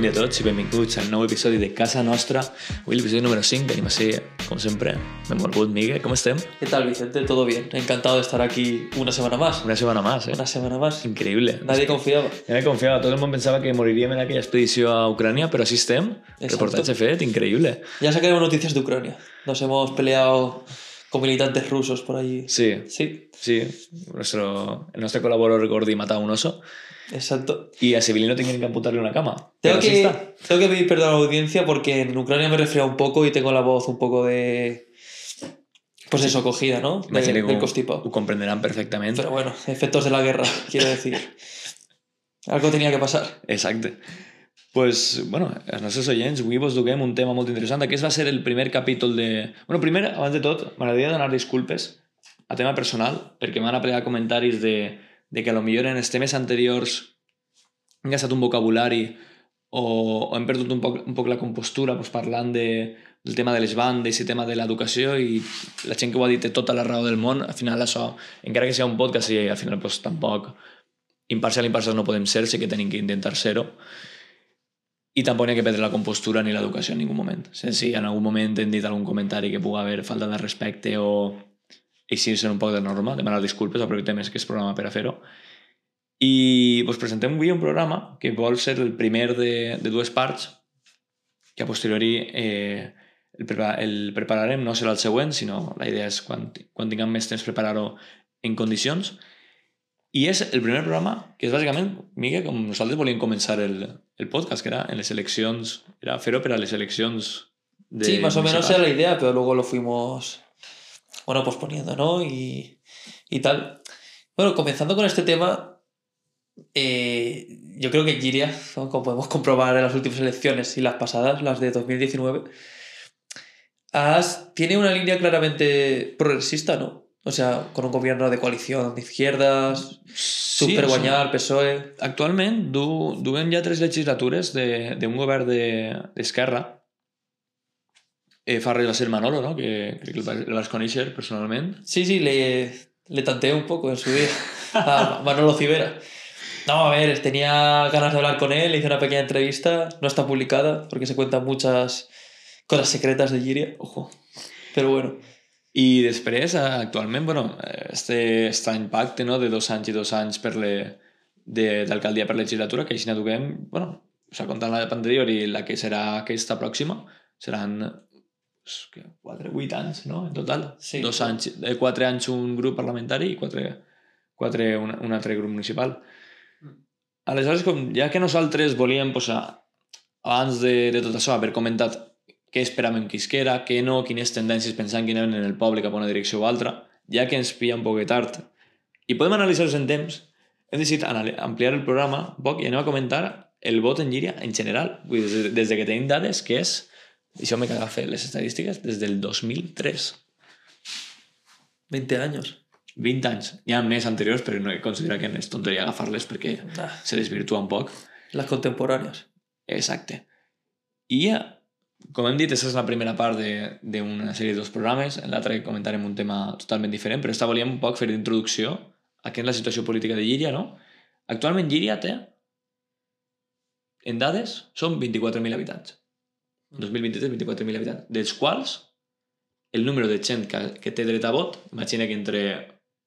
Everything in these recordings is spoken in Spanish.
Bon dia a tots i benvinguts al nou episodi de Casa Nostra. Avui l'episodi número 5, venim a ser, com sempre, benvolgut, Miguel, com estem? ¿Qué tal, Vicente? ¿Todo bien? Encantado de estar aquí una semana más. Una setmana més, eh? Una semana más. Increïble. Nadie confiaba. Ja me confiava, tot el món pensava que moriríem en aquella expedició a Ucrània, però així estem. Exacto. Reportatge fet, increïble. Ya sacaremos noticias de Ucrania. Nos hemos peleado con militantes rusos por allí. Sí, Sí, sí. Nuestro, el nostre col·laborador Gordi matà un oso exacto. i a Sevilino tenien que amputar-li una cama. Tengo que, tengo que pedir perdón a la audiencia porque en Ucrania me he resfriado un poco y tengo la voz un poco de... Pues eso, cogida, ¿no? De- del ho, constipado. ho comprenderan perfectament. Pero bueno, efectos de la guerra, quiero decir. Algo tenía que pasar. Exacte. Pues, bueno, els nostres oients, avui vos duguem un tema molt interessant. Aquest va ser el primer capítol de... Bueno, primer, abans de tot, m'agradaria donar disculpes a tema personal, perquè m'han aplegat comentaris de, de que a lo millor en els temes anteriors hem gastat un vocabulari o, o hem perdut un poc, un poc la compostura pues, parlant de, del tema de les bandes i tema de l'educació i la gent que ho ha dit té tota la raó del món, al final això, encara que sigui un podcast i al final pues, tampoc imparcial imparcial no podem ser, sí que tenim que intentar ser-ho i tampoc n'hi ha que perdre la compostura ni l'educació en ningú moment. Si, si en algun moment hem dit algun comentari que pugui haver falta de respecte o eixir-se un poc de norma, demanar disculpes, aprofitem més que és programa per a fer-ho. I pues, presentem avui un programa que vol ser el primer de, de dues parts, que a posteriori eh, el, prepa el prepararem, no serà el següent, sinó la idea és quan, quan tinguem més temps preparar-ho en condicions. I és el primer programa que és bàsicament, Miquel, com nosaltres volíem començar el, el podcast, que era en les eleccions, era fer-ho per a les eleccions de Sí, más o menos era la idea, pero luego lo fuimos, bueno, posponiendo, ¿no? Y, y tal. Bueno, comenzando con este tema, eh, yo creo que Giria, ¿no? como podemos comprobar en las últimas elecciones y las pasadas, las de 2019, has- tiene una línea claramente progresista, ¿no? O sea, con un gobierno de coalición de izquierdas, Sí, guanyar, PSOE... Actualment du, duem ja tres legislatures de- d'un govern de- d'Esquerra. Eh, fa res va ser Manolo, no? que crec que el vas conèixer personalment. Sí, sí, le, le tanteé un poco en su día a Manolo Civera. No, a ver, tenía ganas de hablar con él, le hice una pequeña entrevista, no está publicada porque se cuentan muchas cosas secretas de Giria, ojo. Pero bueno, I després, eh, actualment, bueno, eh, este estrany pacte no? de dos anys i dos anys per le, de- d'alcaldia per legislatura, que així ne duguem, bueno, o sigui, comptant la anterior i la que serà aquesta pròxima, seran pues, que, 4, 8 anys, no?, en total. Sí. Dos anys, eh, 4 anys un grup parlamentari i 4, 4 un, un altre grup municipal. Aleshores, com, ja que nosaltres volíem posar, abans de, de tot això, haver comentat què esperàvem que isquera, què no, quines tendències pensant que anaven en el poble cap a una direcció o altra, ja que ens pilla un poc tard i podem analitzar-los en temps, hem decidit ampliar el programa un poc i anem a comentar el vot en Llíria en general, Vull dir, des, des de que tenim dades, que és, això m'he cagat fer les estadístiques, des del 2003. 20 años. 20 anys. Hi ha més anteriors, però no he considerat que és tonteria agafar-les perquè Ah, se desvirtua un poc. las contemporáneas. Exacte. I com hem dit, aquesta és la primera part d'una sèrie de dos programes. En l'altre comentarem un tema totalment diferent, però esta volíem un poc fer d'introducció a què és la situació política de Llíria, no? Actualment Llíria té, en dades, són 24.000 habitants. 2023, 24.000 habitants. Dels quals, el número de gent que, que té dret a vot, imagina que entre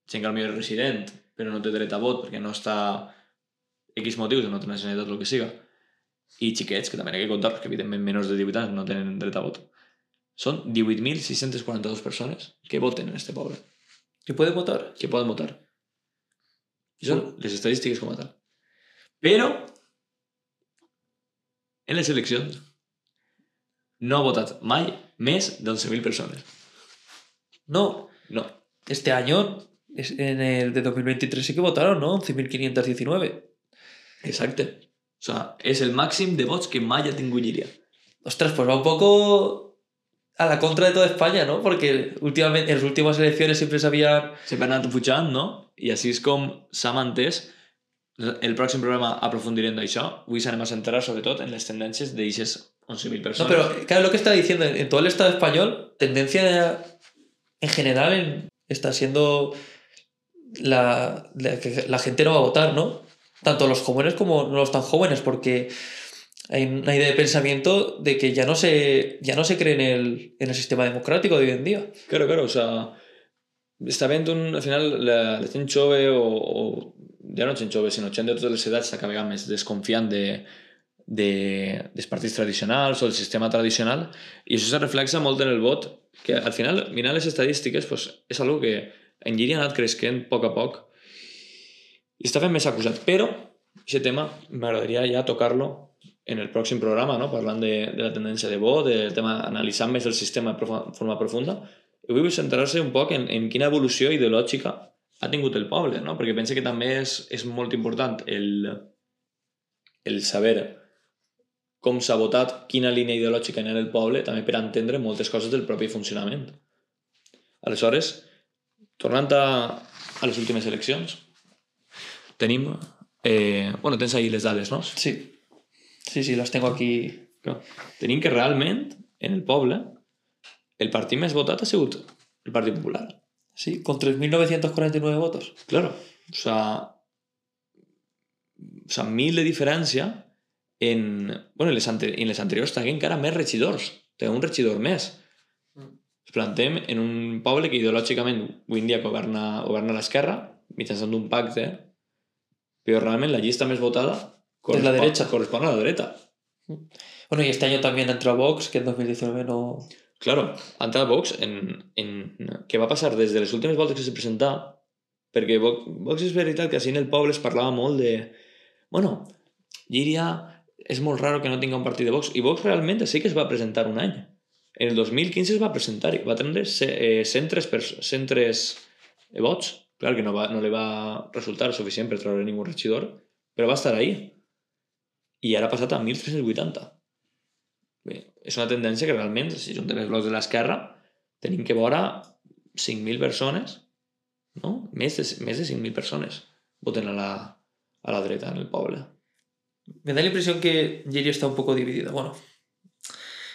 gent que potser és resident, però no té dret a vot perquè no està X motius, no té nacionalitat el que siga, i xiquets, que també n'hi ha que comptar, perquè evidentment menys de 18 anys no tenen dret a vot. Són 18.642 persones que voten en este poble, ¿Y puede votar? que poden votar. I són les estadístiques com a tal. Però, en les eleccions, no ha votat mai més d'11.000 persones. No, No. este año, en el de 2023 sí que votaron, ¿no? 11.519. Exacte. O sea, és el màxim de vots que tingut Llíria. Ostras, pues va un poco a la contra de toda España, ¿no? Porque últimamente, en las últimas elecciones siempre sempre ha anat pujant, no? I així és com s'ha mantès. El pròxim programa aprofundirem d'això. Avui s'anem a centrar sobretot en les tendències d'aixes 11.000 No, persones. pero claro, lo que está diciendo, en todo el Estado español, tendencia en general en- está siendo la, la que la gente no va a votar, ¿no? Tanto los jóvenes como los tan jóvenes, porque hay una idea de pensamiento de que ya no se, ya no se cree en el, en el sistema democrático de hoy en día. Claro, claro, o sea, està havent un, al final la, la gent o, o no gent jove, sinó de totes les edats està cada vegada més desconfiant de, de, dels partits tradicionals o del sistema tradicional i això se reflexa molt en el vot que al final, mirant les estadístiques pues, és algo que en Giri ha anat creixent a poc a poc i està fent més acusat però aquest tema m'agradaria ja tocar-lo en el pròxim programa, no? parlant de, de la tendència de vot, del tema analitzant més el sistema de forma profunda i vull centrar-se un poc en, en quina evolució ideològica ha tingut el poble, no? perquè penso que també és, és molt important el, el saber com s'ha votat, quina línia ideològica en el poble, també per entendre moltes coses del propi funcionament. Aleshores, tornant a, a les últimes eleccions, tenim... Eh, bueno, tens ahí les dades, no? Sí. Sí, sí, les tengo aquí. Tenim que realment, en el poble, el partit més votat ha sigut el Partit Popular. Sí, con 3.949 votos. Claro, o sea, o sea, mil de diferència en... Bueno, en les, ante en les anteriors també encara més regidors. Té un regidor més. Mm. Ens plantem en un poble que ideològicament avui en dia governa, governa l'esquerra mitjançant un pacte, però realment la llista més votada correspon, la derecha. correspon a la dreta. Bueno, y este año también entró Vox, que en 2019 no... Claro, ha entrat Vox en, en... Què va passar des de les últimes voltes que se presentà? Perquè Vox, Vox és veritat que així en el poble es parlava molt de... Bueno, Llíria és molt raro que no tinga un partit de Vox. I Vox realment sí que es va presentar un any. En el 2015 es va presentar i va tenir 103, per, 103 vots. Clar que no, va, no li va resultar suficient per treure ningú regidor, però va estar ahí. I ara ha passat a 1.380. Bé, és una tendència que realment, si juntem els blocs de l'esquerra, tenim que veure 5.000 persones, no? Més de, més de 5.000 persones voten a la, a la dreta en el poble. Me da la impresión que Giria está un poco dividida. Bueno,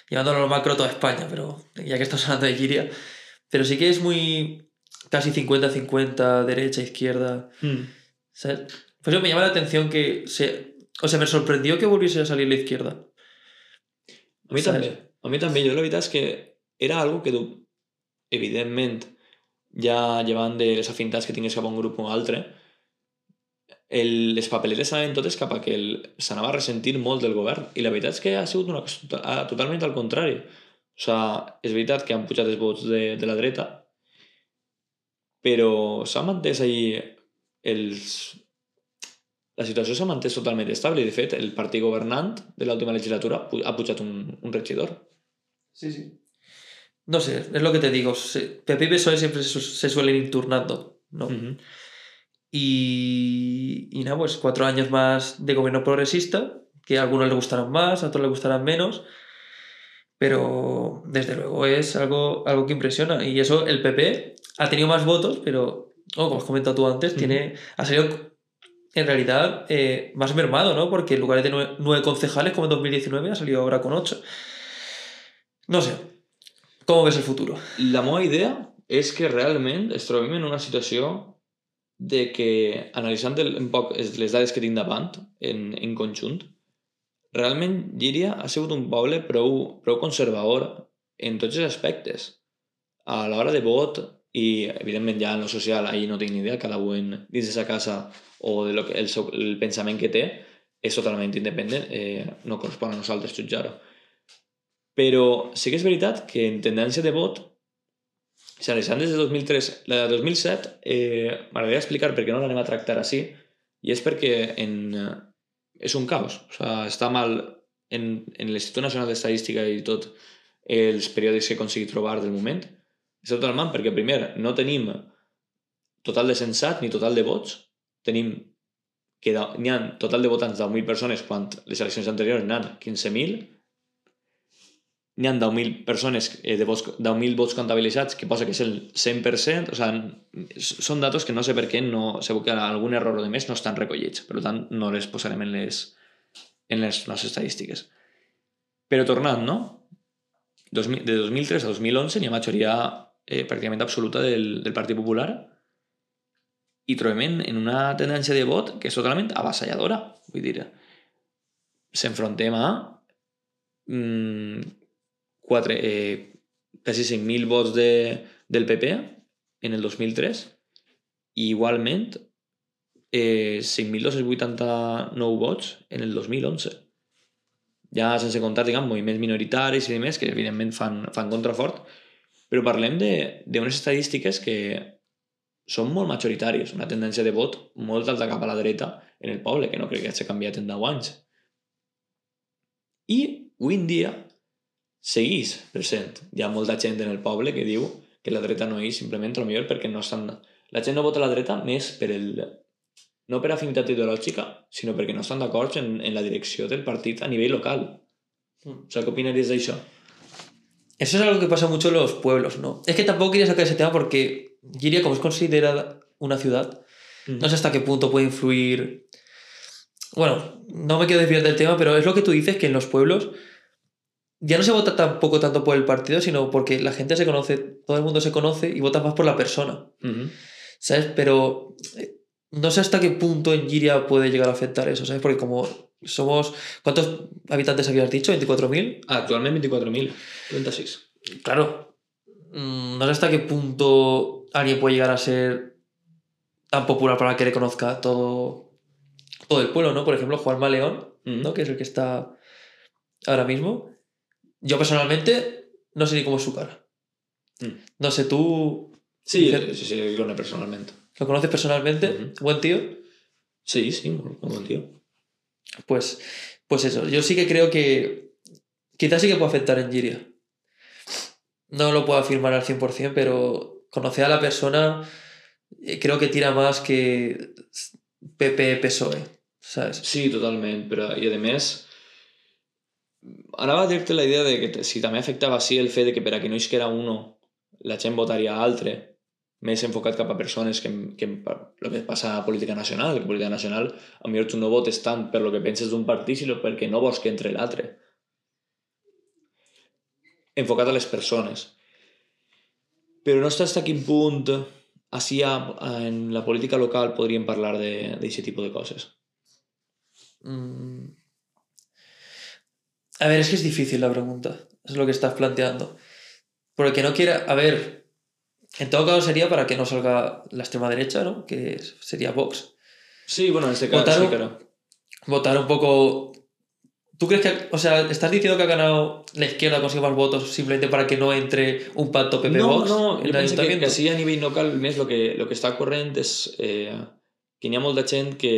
llevándolo a lo macro toda España, pero ya que estamos hablando de Giria, pero sí que es muy casi 50-50, derecha, izquierda. Mm. ¿Sabes? Por eso me llama la atención que se... O sea, me sorprendió que volviese a salir la izquierda. A mi també. A mi també. Jo la veritat és que era algo que, evidentment, ja llevant de les afinitats que tingués cap a un grup o altre, el, les papeletes anaven totes cap a que s'anava a ressentir molt del govern. I la veritat és que ha sigut una cosa totalment al contrari. O sigui, és veritat que han pujat els vots de, de la dreta, però s'ha mantès ahir els, la situació s'ha mantès totalment estable i, de fet, el partit governant de l'última legislatura ha pujat un, un regidor. Sí, sí. No sé, es lo que te digo. PP y PSOE siempre se, suelen ir turnando, ¿no? Uh -huh. y, y nada, pues cuatro años más de gobierno progresista, que a algunos les gustarán más, a otros les gustarán menos, pero desde luego es algo, algo que impresiona. Y eso, el PP ha tenido más votos, pero, oh, como has comentado tú antes, -huh. tiene, ha salido en realidad eh, más mermado, ¿no? Porque en lugar de nueve, nueve, concejales como en 2019 ha salido ahora con ocho. No sé. Com ves el futur? La meva idea és que realment es trobem en una situació de que, analitzant el, un poc les dades que tinc davant, en, en conjunt, realment Llíria ha sigut un poble prou, prou conservador en tots els aspectes. A l'hora de vot, i evidentment ja en lo social ahir no tinc ni idea, cada un dins de sa casa o de lo que, el, el pensament que té és totalment independent, eh, no correspon a nosaltres jutjar-ho. Però sí que és veritat que en tendència de vot, analitzant des de 2003, la de 2007, eh, m'agradaria explicar per què no l'anem a tractar així, i és perquè en, eh, és un caos. O sea, està mal en, en l'Institut Nacional d'Estadística i tot els periòdics que aconseguit trobar del moment, està totalment perquè, primer, no tenim total de censat ni total de vots, tenim que n'hi ha total de votants de 10.000 persones quan les eleccions anteriors n'hi ha 15.000 n'hi ha 10.000 persones eh, de vots, 10.000 vots comptabilitzats que posa que és el 100% o sigui, són datos que no sé per què no, segur que algun error o de més no estan recollits. Per tant no les posarem en les, en les nostres estadístiques. Però tornant, no? de 2003 a 2011 n'hi ha majoria eh, pràcticament absoluta del, del Partit Popular i trobem en, una tendència de vot que és totalment avassalladora. Vull dir, s'enfrontem a mm, quatre, eh, quasi 5.000 vots de, del PP en el 2003 i igualment eh, 5.289 vots en el 2011 ja sense comptar diguem, moviments minoritaris i demés que evidentment fan, fan contrafort però parlem d'unes estadístiques que són molt majoritàries, una tendència de vot molt alta cap a la dreta en el poble, que no crec que hagi canviat en 10 anys. I avui en dia seguís present. Hi ha molta gent en el poble que diu que la dreta no és simplement el millor perquè no estan... La gent no vota la dreta més per el... no per afinitat ideològica, sinó perquè no estan d'acord en, en la direcció del partit a nivell local. Mm. O sea, ¿qué opinarías de eso? Es algo que pasa mucho en los pueblos, ¿no? Es que tampoco quería sacar ese tema porque Giria, como es considerada una ciudad, mm. no sé hasta qué punto puede influir. Bueno, no me quiero desviar del tema, pero es lo que tú dices que en los pueblos ya no se vota tampoco tanto por el partido, sino porque la gente se conoce, todo el mundo se conoce y votas más por la persona. ¿Sabes? Pero eh, no sé hasta qué punto en Giria puede llegar a afectar eso, ¿sabes? Porque como somos... ¿Cuántos habitantes habías dicho? ¿24.000? Actualmente 24.000, 36. Claro. Mm, no sé hasta qué punto alguien puede llegar a ser tan popular para que le conozca todo, todo el pueblo, ¿no? Por ejemplo, Juan Maleón, ¿no? Que es el que está ahora mismo yo personalmente no sé ni cómo es su cara. Mm. No sé, tú. Sí, sí, sí, lo personalmente. ¿Lo conoces personalmente? ¿Buen tío? Sí, sí, buen tío. Pues, pues eso, yo sí que creo que quizás sí que puede afectar en Giria. No lo puedo afirmar al 100%, pero conocer a la persona eh, creo que tira más que PP PSOE, ¿sabes? Sí, totalmente, pero y además anava a dir-te la idea de que si també afectava així el fet de que per a que no isquera uno la gent votaria altre més enfocat cap a persones que, que el que passa a política nacional, que política nacional a millor tu no votes tant per lo que penses d'un partit sinó perquè no vols que entre l'altre enfocat a les persones però no està fins a quin punt així en la política local podríem parlar d'aquest tipus de coses mm, a ver, es que es difícil la pregunta. Es lo que estás planteando. Porque no quiera. A ver. En todo caso sería para que no salga la extrema derecha, ¿no? Que sería Vox. Sí, bueno, en este caso votar, sí, claro. Votar un poco. ¿Tú crees que.? O sea, ¿estás diciendo que ha ganado la izquierda, consigue más votos simplemente para que no entre un pacto PP-Vox? No, no, yo pienso que, que así a nivel local, més lo que, lo que està corrent és eh, que hi ha molta gent que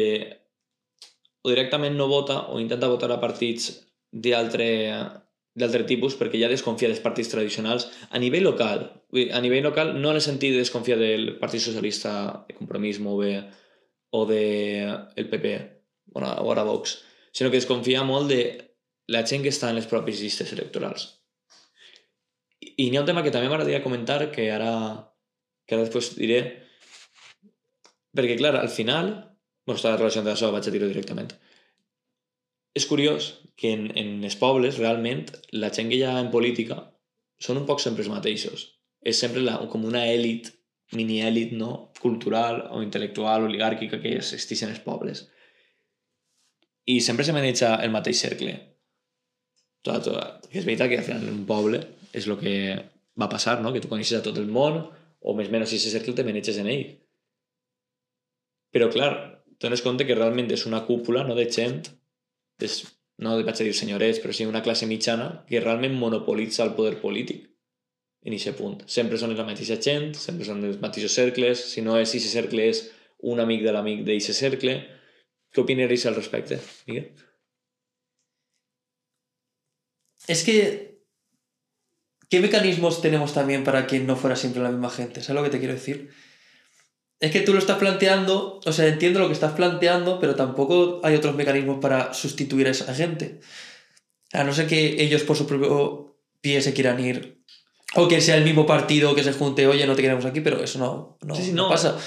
o directament no vota o intenta votar a partits d'altre tipus perquè ja desconfia dels partits tradicionals a nivell local. A nivell local no en el sentit de desconfiar del Partit Socialista de Compromís bé o de PP o ara Vox, sinó que desconfia molt de la gent que està en les pròpies llistes electorals. I n'hi ha un tema que també m'agradaria comentar que ara, que ara després diré perquè, clar, al final bueno, està relacionat amb això, vaig a dir-ho directament és curiós que en, en els pobles, realment, la gent que hi ha en política són un poc sempre els mateixos. És sempre la, com una èlit, mini-èlit, no? cultural o intel·lectual, oligàrquica, que existeix en els pobles. I sempre se maneja el mateix cercle. Tot, tot. És veritat que al final un poble és el que va passar, no? que tu coneixes a tot el món, o més o menys aquest cercle te maneges en ell. Però, clar, dones compte que realment és una cúpula no, de gent és, no vaig a dir senyorets, però sí una classe mitjana que realment monopolitza el poder polític en aquest punt. Sempre són la mateixa gent, sempre són els mateixos cercles, si no és aquest cercle és un amic de l'amic d'aquest cercle. Què opinaries al respecte, Miguel? Es que ¿Qué mecanismos tenemos también para que no fuera siempre la misma gente? ¿Sabes lo que te quiero decir? Es que tú lo estás planteando, o sea, entiendo lo que estás planteando, pero tampoco hay otros mecanismos para sustituir a esa gente. A no ser que ellos por su propio pie se quieran ir. O que sea el mismo partido que se junte, oye, no te queremos aquí, pero eso no, no, sí, sí, no, no pasa.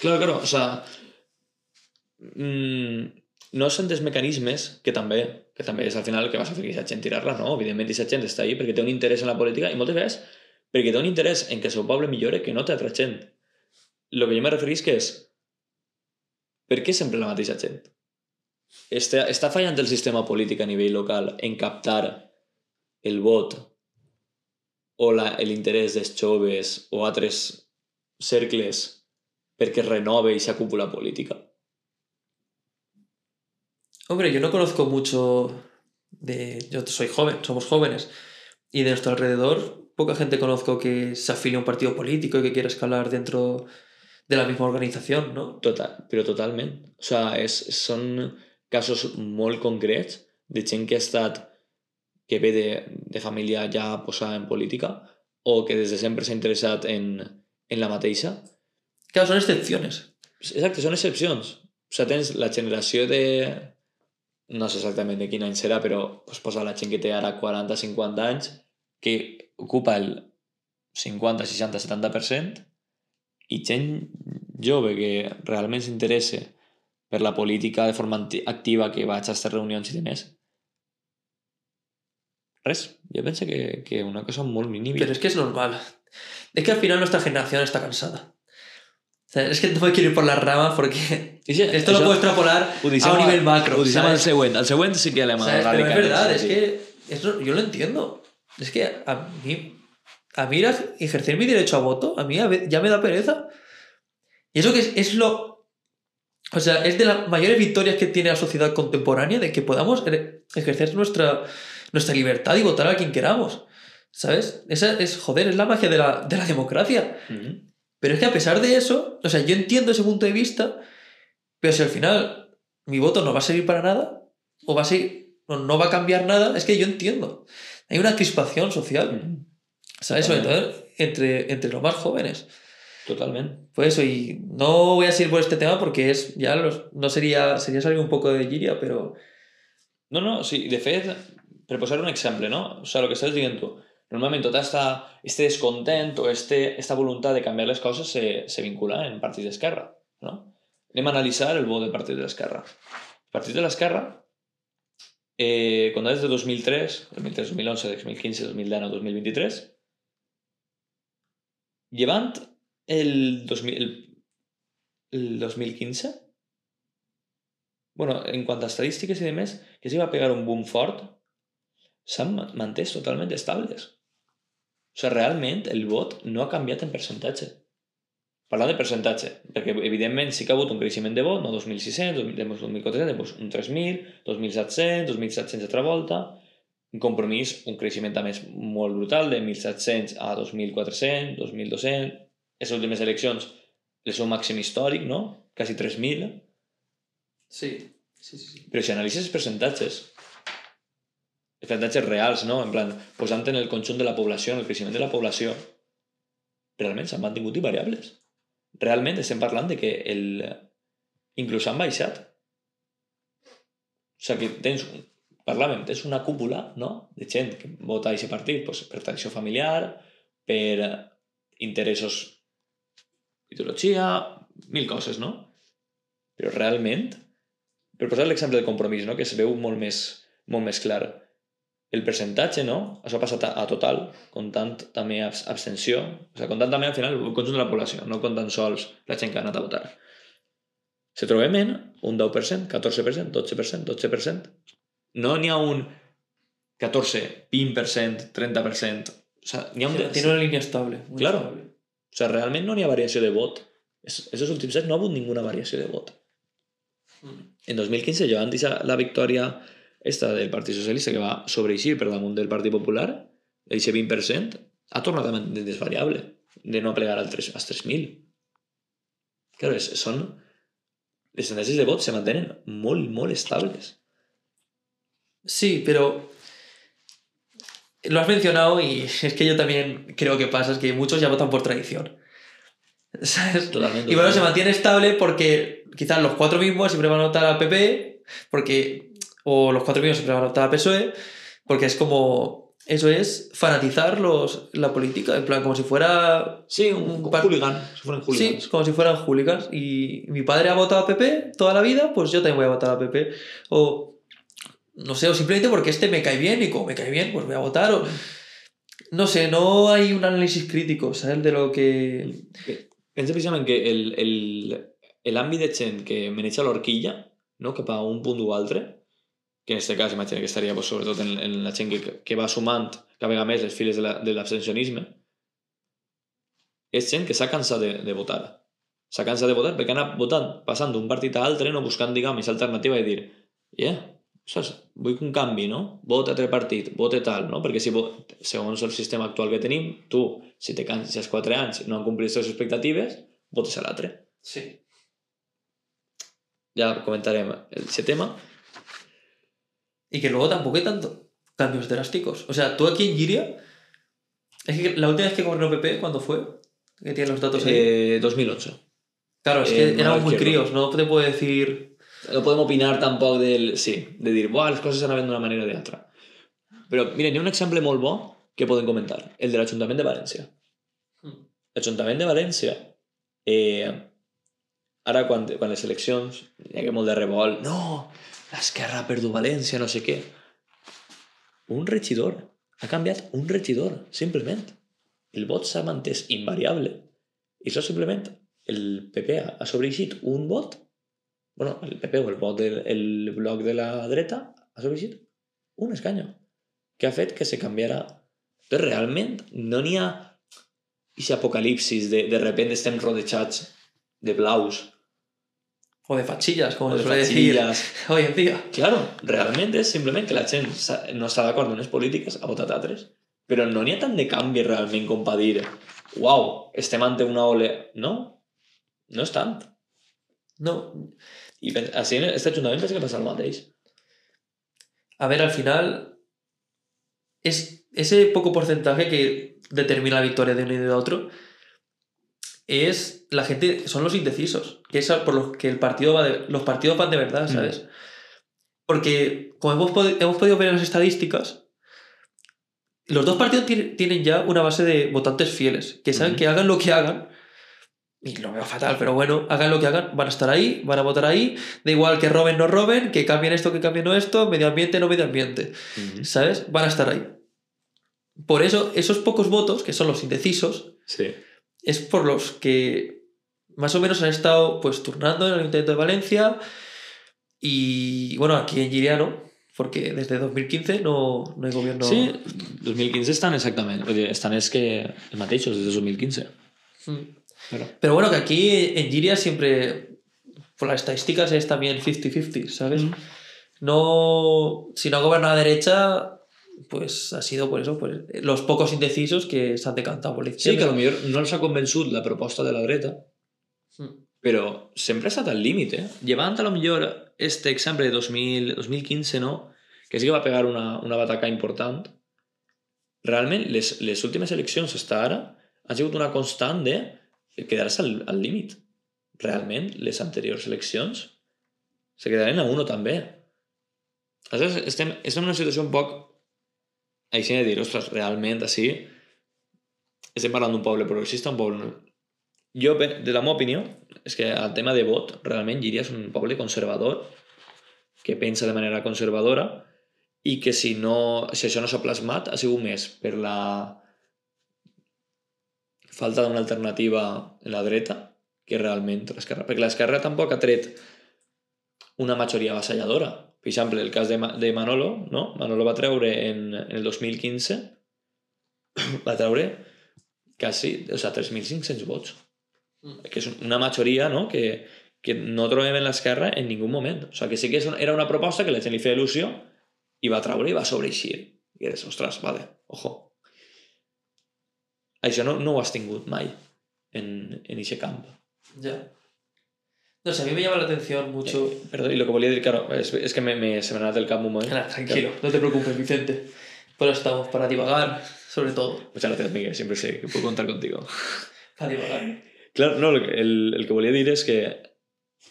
Claro, claro, o sea... Mmm, no són dels mecanismes que també, que també és al final el que vas a fer que aquesta gent tirar-la, no? Evidentment, aquesta gent està ahí perquè té un interès en la política i moltes vegades perquè té un interès en que el seu poble millore que no té altra gent el que jo me que és per què sempre la mateixa gent? està, està fallant el sistema polític a nivell local en captar el vot o l'interès dels joves o altres cercles perquè renove i cúpula política? Hombre, yo no conozco mucho de... Yo soy joven, somos jóvenes. Y de nuestro alrededor, poca gente conozco que se afilie a un partido político y que quiera escalar dentro de la misma organización, ¿no? Total, però totalment. O sea, és, són casos molt concrets de gent que ha estat que ve de, de família ja posada en política o que des de sempre s'ha interessat en, en la mateixa. Claro, són excepcions. Exacte, són excepcions. O sigui, tens la generació de... No sé exactament de quin any serà, però pues, posa la gent que té ara 40-50 anys que ocupa el 50, 60, 70% i gent jove que realment s'interessa per la política de forma activa que vaig a aquestes reunions i demés. Res, jo penso que, que una cosa molt mínima. Pero es que es normal. Es que al final nuestra generación está cansada. O sea, es que no me quiero ir por las ramas porque esto lo puedo extrapolar a un nivel macro. Ho deixem al següent. Al següent sí que l'hem ¿Sabes? Pero es verdad, es que eso yo lo entiendo. Es que a mí, a mí ejercer mi derecho a voto, a mí ya me da pereza. Y eso que es, es lo... O sea, es de las mayores victorias que tiene la sociedad contemporánea de que podamos e- ejercer nuestra, nuestra libertad y votar a quien queramos. ¿Sabes? Esa es, joder, es la magia de la, de la democracia. Mhm. Pero es que a pesar de eso, o sea, yo entiendo ese punto de vista, pero si al final mi voto no va a servir para nada, o va a ser, no va a cambiar nada, es que yo entiendo. Hay una crispación social. ¿sabes? Sobre todo entre, entre los más jóvenes. Totalment. Por eso, y no voy a seguir por este tema porque es, ya los, no sería, sería salir un poco de Giria, pero No, no, sí, de fet, per posar un exemple, no? O sigui, el que estàs dient tu, normalment tot esta, este descontent o este, esta voluntat de canviar les coses se, se vincula en partits d'esquerra, no? Anem a analitzar el vot de partits de l'esquerra. Els partits de l'esquerra, eh, quan des de 2003, 2003, 2011, 2015, 2019, 2023, llevant el, 2000, el, el 2015, bueno, en quant a estadístiques i demés, que s'hi va pegar un boom fort, s'han ma- mantès totalment estables. O sigui, realment el vot no ha canviat en percentatge. Parlant de percentatge, perquè evidentment sí que ha hagut un creixement de vot, no 2.600, 2.400, doncs un 3.000, 2.700, 2.700 altra volta, un compromís, un creixement també molt brutal, de 1.700 a 2.400, 2.200, les últimes eleccions, el seu màxim històric, no? Quasi 3.000, sí, sí, sí. sí. però si analitzes els percentatges, percentatges reals, no? En plan, posant en el conjunt de la població, en el creixement de la població, realment s'han mantingut invariables. Realment estem parlant de que el... inclús han baixat. O sigui que tens, parlàvem, tens una cúpula no? de gent que vota a aquest partit pues, per tradició familiar, per interessos, ideologia, mil coses, no? Però realment, per posar l'exemple del compromís, no? que es veu molt més, molt més clar, el percentatge, no? Això ha passat a, a total, comptant també abs abstenció, o sigui, comptant també al final el conjunt de la població, no comptant sols la gent que ha anat a votar. Se trobem en un 10%, 14%, 12%, 12%. No n'hi ha un 14, 20%, 30%. O sigui, n'hi ha un... Tiene una línea estable. muy Claro. estable. O sigui, realment no n'hi ha variació de vot. Es- Esos últims anys no ha hagut ninguna variació de vot. En 2015, llevant la, la victòria esta del Partit Socialista que va sobreixir per damunt del Partit Popular, aquest 20%, ha tornat a mantenir desvariable de no plegar al 3, als 3.000. Claro, és, són... Les tendències de vot se mantenen molt, molt estables. Sí, pero lo has mencionado y es que yo también creo que pasa, es que muchos ya votan por tradición. ¿Sabes? Y bueno, se mantiene estable porque quizás los cuatro mismos siempre van a votar al PP, porque, o los cuatro mismos siempre van a votar al PSOE, porque es como, eso es fanatizar los, la política, en plan, como si fuera... Sí, un, un hooligan. Si fueran Sí, hooligans. como si fueran hooligans. Y mi padre ha votado a PP toda la vida, pues yo también voy a votar a PP. O, no sé, o simplemente porque este me cae bien y como me cae bien, pues voy a votar. O, no sé, no hay un análisis crítico, ¿sabes? De lo que... Pensa precisament que el, el, l'àmbit de gent que maneja l'horquilla no? cap a un punt o altre, que en aquest cas imagina que estaria pues, sobretot en, en la gent que, que va sumant cada vegada més les files de l'abstencionisme, és gent que s'ha cansat de, de votar. S'ha cansat de votar perquè ha anat votant, passant d'un partit a altre, no buscant, diguem, aquesta alternativa i dir, yeah, saps? vull un canvi, no? Vota altre partit, vota tal, no? Perquè si segons el sistema actual que tenim, tu, si te canses als 4 anys no han complit les expectatives, votes a l'altre. Sí. Ya comentarem ese tema. Y que luego tampoco hay tanto cambios drásticos. O sea, tú aquí en Giria. Es que la última vez que gobernó PP, ¿cuándo fue? Que tiene los datos ahí. Eh, 2008. Claro, es que éramos muy críos, no te puedo decir. No podemos opinar tampoco del... Sí, de decir, Buah, las cosas se han de una manera o de otra. Pero, miren, hay un ejemplo muy bo que pueden comentar. El del Ayuntamiento de Valencia. Hmm. El Ayuntamiento de Valencia eh, Ara, quan, quan les eleccions hi ha molt de revolt, no, l'esquerra ha perdut València, no sé què. Un regidor, ha canviat un regidor, simplement. El vot s'ha mantès invariable. I això simplement el PP ha sobreeixit un vot, bueno, el PP o el vot del el bloc de la dreta ha sobreeixit un escanyo, que ha fet que se canviara. Entonces, realment no n'hi ha aquest apocalipsis de, de repente estem rodejats de blaus o de fachillas, como se suele decir hoy en día. Claro, realmente es simplemente que la gente no está de acuerdo en las políticas, a votar tres. Pero no ni ha tan de cambio realmente com per dir uau, estem ante una ole... No, no és tant. No. I así en este ajuntament pensa que passa el mateix. A ver, al final es ese poco porcentaje que determina la victoria de uno y de otro es la gente, son los indecisos, que es por los que el partido va de, los partidos van de verdad, mm. ¿sabes? Porque, como hemos, hemos podido ver en las estadísticas, los dos partidos tienen ya una base de votantes fieles, que saben que hagan lo que hagan, y lo veo fatal, pero bueno, hagan lo que hagan, van a estar ahí, van a votar ahí, da igual que roben, no roben, que cambien esto, que cambien no esto, medio ambiente, no medio ambiente, ¿sabes? Van a estar ahí. Por eso, esos pocos votos, que son los indecisos, sí es por los que más o menos han estado pues turnando en el Ayuntamiento de Valencia y bueno, aquí en Giriano, porque desde 2015 no, no hay gobierno... Sí, 2015 están exactamente, están es que el mateixos desde 2015. Mm. Pero... bueno, que aquí en Giria siempre, por las estadísticas es también 50-50, ¿sabes? Mm. No, si no gobierna a derecha, pues ha sido por eso, pues, los pocos indecisos que se han decantado por la Sí, que a lo mejor no els ha convençut la proposta de la dreta, mm. però sempre ha estat al límit, eh? Llevant a lo millor este exemple de 2000, 2015, no? Que sí que va pegar una, una bataca important. Realment, les, les últimes eleccions fins ara han sigut una constant de quedar-se al, al límit. Realment, les anteriors eleccions se quedaren a uno també. Aleshores, estem, estem en una situació un poc així de dir, ostres, realment així estem parlant d'un poble progressista, un poble... Jo, de la meva opinió, és que el tema de vot, realment Llíria és un poble conservador, que pensa de manera conservadora, i que si, no, si això no s'ha plasmat ha sigut més per la falta d'una alternativa en la dreta que realment l'esquerra. Perquè l'esquerra tampoc ha tret una majoria avassalladora. Per exemple, el cas de, de Manolo, no? Manolo va treure en, en el 2015 va treure quasi, o sea, 3.500 vots. Mm. Que és una majoria no? que, que no trobem en l'esquerra en ningú moment. O sigui, que sí que era una proposta que la gent li feia il·lusió i va treure i va sobreeixir. I eres, ostres, vale, ojo. Això no, no ho has tingut mai en, en aquest camp. Ja. No sé, a mí me llama la atención mucho. Eh, perdón, y lo que volví a decir, claro, es, es que me, me, se me nada del campo muy. Claro, tranquilo, no te preocupes, Vicente. Pero estamos para divagar, sobre todo. Muchas gracias, Miguel, siempre sé que puedo contar contigo. para divagar. Claro, no, el, el que volví a decir es que,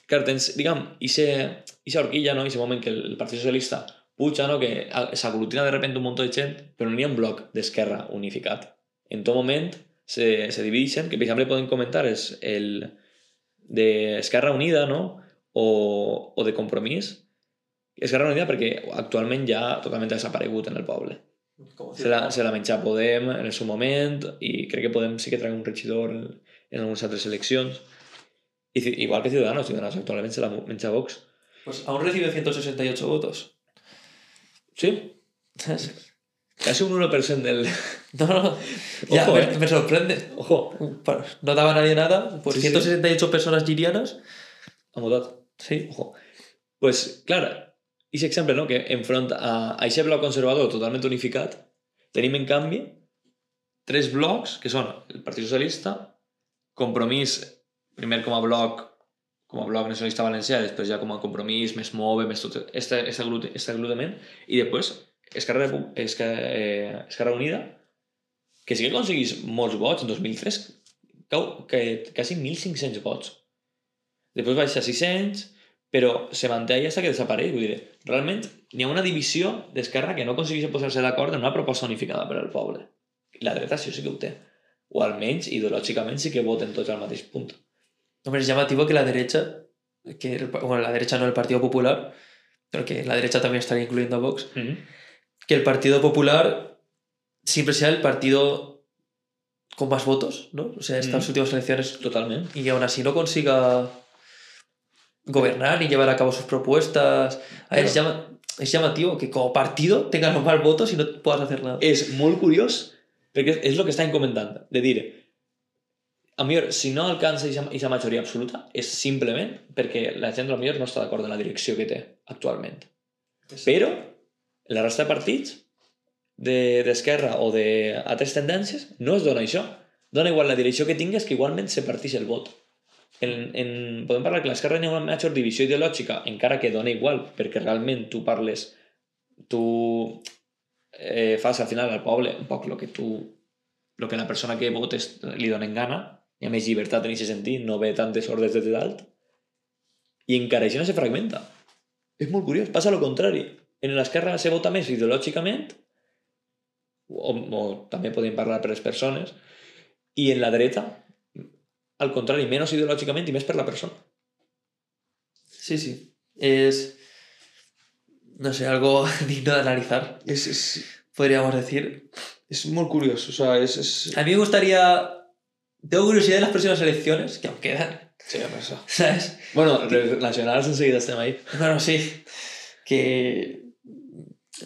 claro, tens, diguem, esa horquilla, no? ese moment que el, Partit Socialista puja, no? que s'aglutina de repente un montón de gent, però no hi ha un bloc d'esquerra unificat. En tot moment se, se divideixen, que per exemple poden comentar és el, de Esquerra Unida, no? O, o de Compromís. Esquerra Unida perquè actualment ja totalment ha desaparegut en el poble. Se la, se la menja Podem en el seu moment i crec que Podem sí que traga un regidor en, en algunes altres eleccions. I, igual que Ciudadanos, Ciudadanos actualment se la menja Vox. Pues aún recibe 168 votos. Sí. Casi un 1% del... No, no, ya, Ojo, me, eh. me sorprende. Ojo, No daba nadie nada. Pues Sí, sí. 168 personas girianas. ha votat. Sí. Ojo. Pues, clar, i exemple, no?, que enfront a, a aquest bloc conservador totalment unificat, tenim, en canvi, tres blocs, que són el Partit Socialista, Compromís, primer com a bloc com a bloc nacionalista valencià, després ja com a compromís, més move, més tot este, este, aglut este i després Esquerra, Esquerra, eh, Esquerra Unida, que sí que aconseguís molts vots, en 2003, cau, que, quasi 1.500 vots. Després baixa a 600, però se manté allà que desapareix. Vull dir, realment n'hi ha una divisió d'Esquerra que no aconsegueix posar-se d'acord en una proposta unificada per al poble. I la dreta això sí que ho té. O almenys, ideològicament, sí que voten tots al mateix punt. Hombre, es llamativo que la derecha, que bueno, la derecha no el Partido Popular, pero que la derecha también estaría incluyendo a Vox, Mm -hmm. Que el Partido Popular siempre sea el partido con más votos, ¿no? O sea, estas Mm. últimas elecciones Totalment. y aún así no consiga gobernar ni llevar a cabo sus propuestas. A ver, es, llama- es llamativo que como partido tengas los más votos y no puedas hacer nada. És molt curiós, perquè és el que estàvem comentant, de dir, a millor, si no alcança aquesta majoria absoluta, és simplement perquè la gent, millor, no està d'acord en la direcció que té actualment. Però, la resta de partits de- d'esquerra o d'altres tendències no es dona això. Dona igual la direcció que tingues que igualment se partix el vot. En, en, podem parlar que l'esquerra hi ha una major divisió ideològica, encara que dona igual, perquè realment tu parles, tu eh, fas al final al poble un poc el que tu el que la persona que votes li donen gana, hi ha més llibertat en aquest sentit, no ve tantes ordres des de dalt, i encara això no se fragmenta. És molt curiós, passa el contrari. En l'esquerra se vota més ideològicament, o, o també podem parlar per les persones, i en la dreta, al contrari, menys ideològicament i més per la persona. Sí, sí. Es, no sé, algo digno de analizar, És, és, podríamos decir. és molt curiós, o sea, és... és... A mí me gustaría... Tengo curiosidad de las próximas elecciones, que aún quedan, Sí, això. ¿sabes? Bueno, les nacionals enseguida estem ahí. Bueno, sí. Que...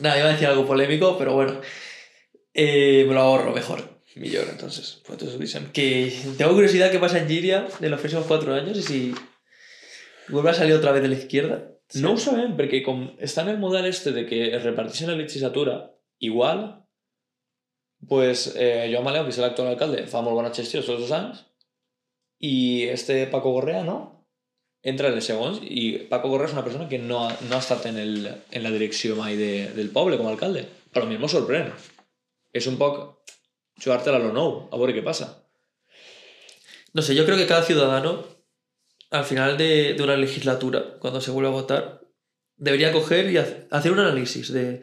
Nada, iba a decir algo polémico, pero bueno. Eh, me lo ahorro mejor. Millor, entonces. Pues. Que tengo curiosidad qué pasa en Giria en los próximos cuatro años y si vuelve a salir otra vez de la izquierda. No ho sabem, perquè com està en el model este de que es reparteixen la legislatura igual, pues eh, Joan Maleu, que és l'actual alcalde, fa molt bona gestió tots els anys, i este Paco Gorrea, no? Entra en els segons, i Paco Gorrea és una persona que no ha, no ha estat en, el, en la direcció mai de, del poble com a alcalde. A mi m'ho sorprèn. És un poc jugar-te-la a lo nou, a veure què passa. No sé, yo creo que cada ciudadano, al final de, de una legislatura, cuando se vuelve a votar, debería coger y hac- hacer un análisis de,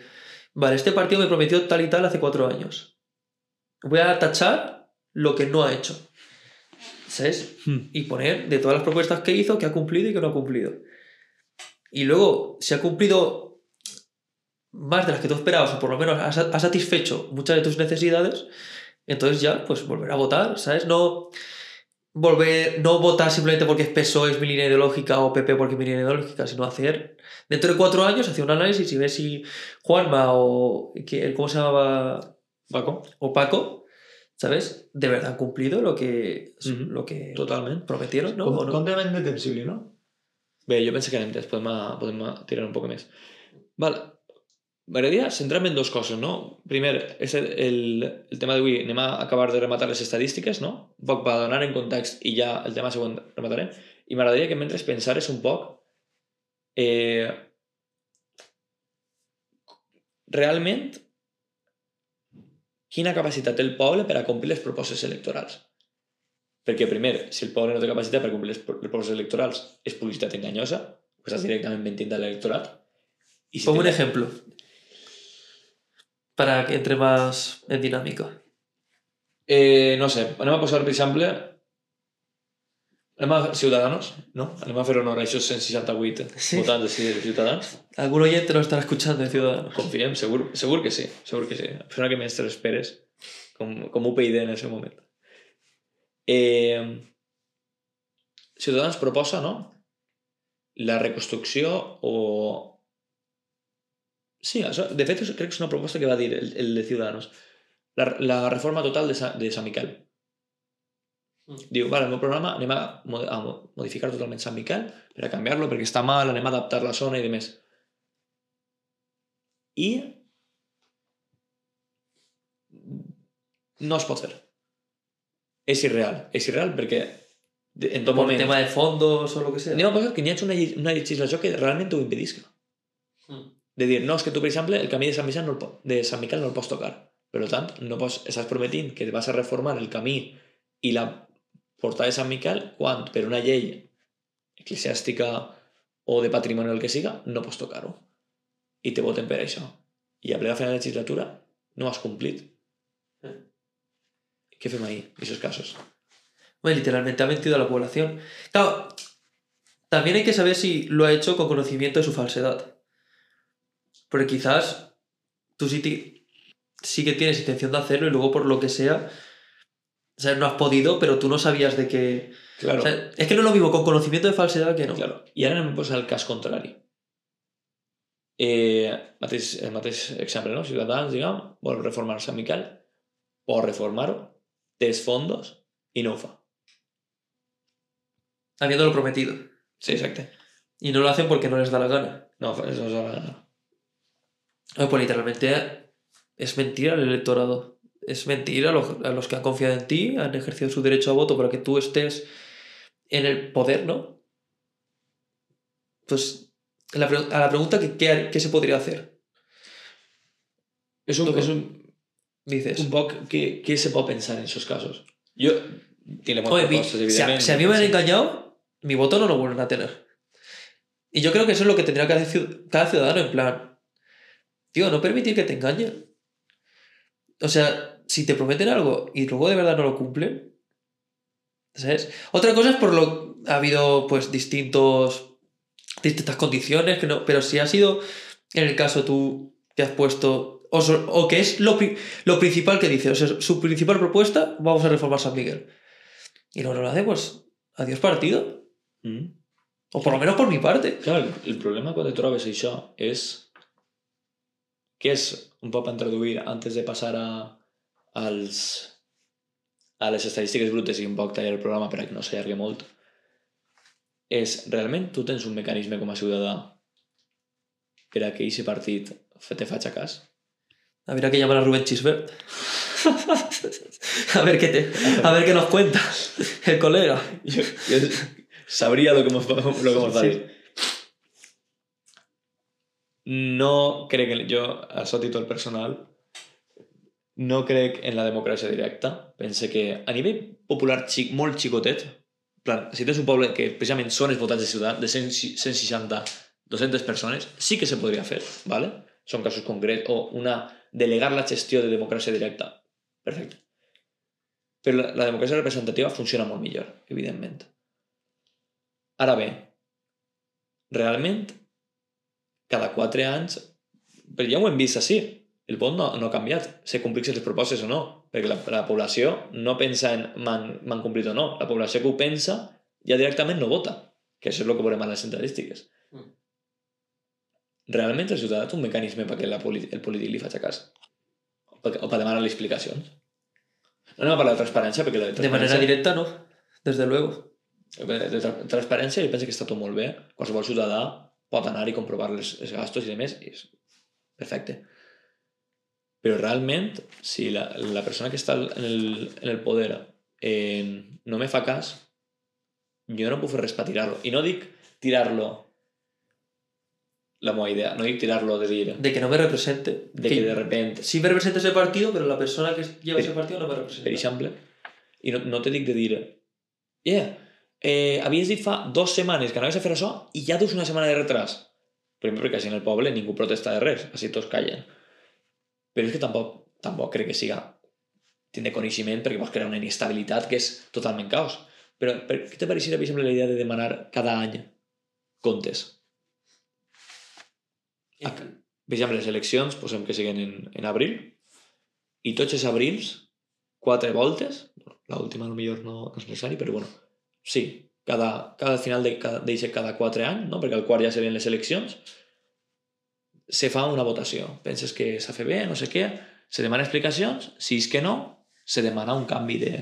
vale, este partido me prometió tal y tal hace cuatro años. Voy a tachar lo que no ha hecho. ¿Sabes? Y poner de todas las propuestas que hizo, que ha cumplido y que no ha cumplido. Y luego, si ha cumplido más de las que tú esperabas, o por lo menos ha sa- ha satisfecho muchas de tus necesidades, entonces ya, pues volver a votar, ¿sabes? No volver, no votar simplemente porque es PSOE es mi línea ideológica o PP porque es mi línea ideológica, sino hacer, dentro de cuatro años, hacer un análisis y ver si Juanma o, ¿cómo se llamaba? Paco? O Paco, ¿sabes? De verdad han cumplido lo que, Ujú. lo que Totalment. prometieron, ¿no? ¿O no? Detensible, no? Bé, jo penso que anem temps, podem, a- podem a tirar un poc més. Val. M'agradaria centrar-me en dues coses, no? Primer, és el, el, el tema d'avui, anem a acabar de rematar les estadístiques, no? Un poc per donar en context i ja el tema següent rematarem. I m'agradaria que mentre pensares un poc eh, realment quina capacitat té el poble per a complir les propostes electorals. Perquè, primer, si el poble no té capacitat per complir les pro- les propostes electorals, és publicitat enganyosa, pues estàs directament mentint a l'electorat. I si Pongo un ejemplo para que entre más en dinámica. Eh, no sé, anem a posar, per exemple, anem a Ciudadanos, no? Anem a fer honor a aquests 168 Sí. votants de Ci- de Ciutadans. Algún oyente lo estará escuchando de Ciudadanos. Confiem, segur, segur que sí, segur que sí. La persona que més te l'esperes, com, com UPyD en el seu moment. Eh, Ciutadans proposa, no? la reconstrucció o... Sí, això, de fet crec que és una proposta que va dir el, el de Ciudadanos. La, la reforma total de, Sa, de Sant Miquel. Mm. Diu, vale, el meu programa anem a, a mo- modificar totalment Sant Miquel per a canviar-lo perquè està mal, anem a adaptar la zona i demés. I no es pot fer. És irreal. És irreal perquè en tot Por moment... tema de fondos o lo que sea. Anem a posar que n'hi hagi una, una legislació que realment ho impedisca. Mm. De dir, no, és que tu, per exemple, el camí de Sant, Miquel no el, de Sant Miquel no el pots tocar. Per tant, no pots, estàs prometint que vas a reformar el camí i la portada de Sant Miquel quan, per una llei eclesiàstica o de patrimoni o el que siga, no pots tocar-ho. I te voten per això. I a plena final de legislatura no has complit. Mm. Què fem ahí, en aquests casos? Bueno, literalmente ha mentido a la población. Claro, también hay que saber si lo ha hecho con conocimiento de su falsedad. Porque quizás tú sí, sí que tienes intención de hacerlo y luego por lo que sea, o sea, no has podido, pero tú no sabías de que... Claro. o sea, es que no lo mismo con conocimiento de falsedad que no. Claro. I ara anem a posar el cas contrari. Eh, mateix, el mateix exemple, no? Ciutadans, diguem, vol reformar Sant Miquel, pot reformar-ho, té els fondos i no ho fa. Habiéndolo prometido. Sí, exacte. Y no lo hacen porque no les da la gana. No, eso és... Eh, Pues literalmente es mentir al electorado. Es mentir a los, a los que han confiado en ti, han ejercido su derecho a voto para que tú estés en el poder, ¿no? Pues la a la pregunta que qué, qué se podría hacer, És un, és un, dices. un poc què, què se pot pensar en aquests casos. Jo, tiene Oye, mi- si, a, si a mí me han engañado, mi voto no lo vuelven a tener. Y yo creo que eso es lo que tendría que hacer ciu- cada ciudadano, en plan, tío, no permitir que te engañen. O sea, si te prometen algo y luego de verdad no lo cumplen, ¿sabes? Otra cosa es por lo ha habido pues distintos distintas condiciones, que no, pero si ha sido en el caso tú que has puesto o, o que es lo, lo principal que dice, o sea, su principal propuesta, vamos a reformar San Miguel. Y no lo hace, pues adiós partido. Mm. O por lo menos por mi parte. Clar, el, el problema quan te trobes això és que és un per introduir antes de passar a, als, a les estadístiques brutes i un poc tallar el programa per a que no s'allargui molt és realment tu tens un mecanisme com a ciutadà per a que aquest partit te faci cas Habría que llamar a Rubén Chisbert. a ver qué te, a ver qué nos cuenta el colega. sabria lo que mos, lo que mos va Sí. dir no crec que jo, a so títol personal no crec en la democràcia directa. Pense que a nivell popular xic, molt xicotet. Plan, si tens un poble que precisament són els votants de ciutat de 100, 160 200 persones sí que se podria fer ¿vale? són casos concrets. O una delegar la gestió de democràcia directa. Perfecte. Però la, la democràcia representativa funciona molt millor evidentment. Ara bé realment cada quatre anys però ja ho hem vist així el vot no, no ha canviat se complixen les propostes o no perquè la, la població no pensa en m'han complit o no la població que ho pensa ja directament no vota que això és el que veurem a les estadístiques Mm. realment el ciutadà té un mecanisme perquè la politi el polític li faci cas o per, o per demanar-li explicacions no anem a parlar de transparència perquè la de De manera transparència directa, no. Desde luego. de tra transparència jo penso que està tot molt bé qualsevol ciutadà pot anar i comprovar els, els gastos i demés i és perfecte però realment si la, la persona que està en el, en el poder eh, no me fa cas jo no puc fer res per tirar-lo i no dic tirar-lo la meva idea, no dic tirar-lo de dir De que no me represente. de que de repente Sí me representa ese partido, pero la persona que lleva Per- ese partido no me representa. per exemple, i no, no te dic de dir yeah, eh, havies dit fa dues setmanes que anaves a fer això i ja dus una setmana de retras. Primer perquè així en el poble ningú protesta de res, així tots callen. Però és que tampoc, tampoc crec que siga tindre coneixement perquè pots crear una inestabilitat que és totalment caos. Però per què te pareixia, per exemple, la idea de demanar cada any comptes? Per exemple, les eleccions, posem que siguin en, en abril, i tots els abrils, quatre voltes, l'última potser no, no és necessari, però bueno, sí, cada, cada final de cada, cada 4 anys, no? perquè al quart ja serien les eleccions, se fa una votació. Penses que s'ha fet bé, no sé què, se demana explicacions, si és que no, se demana un canvi de,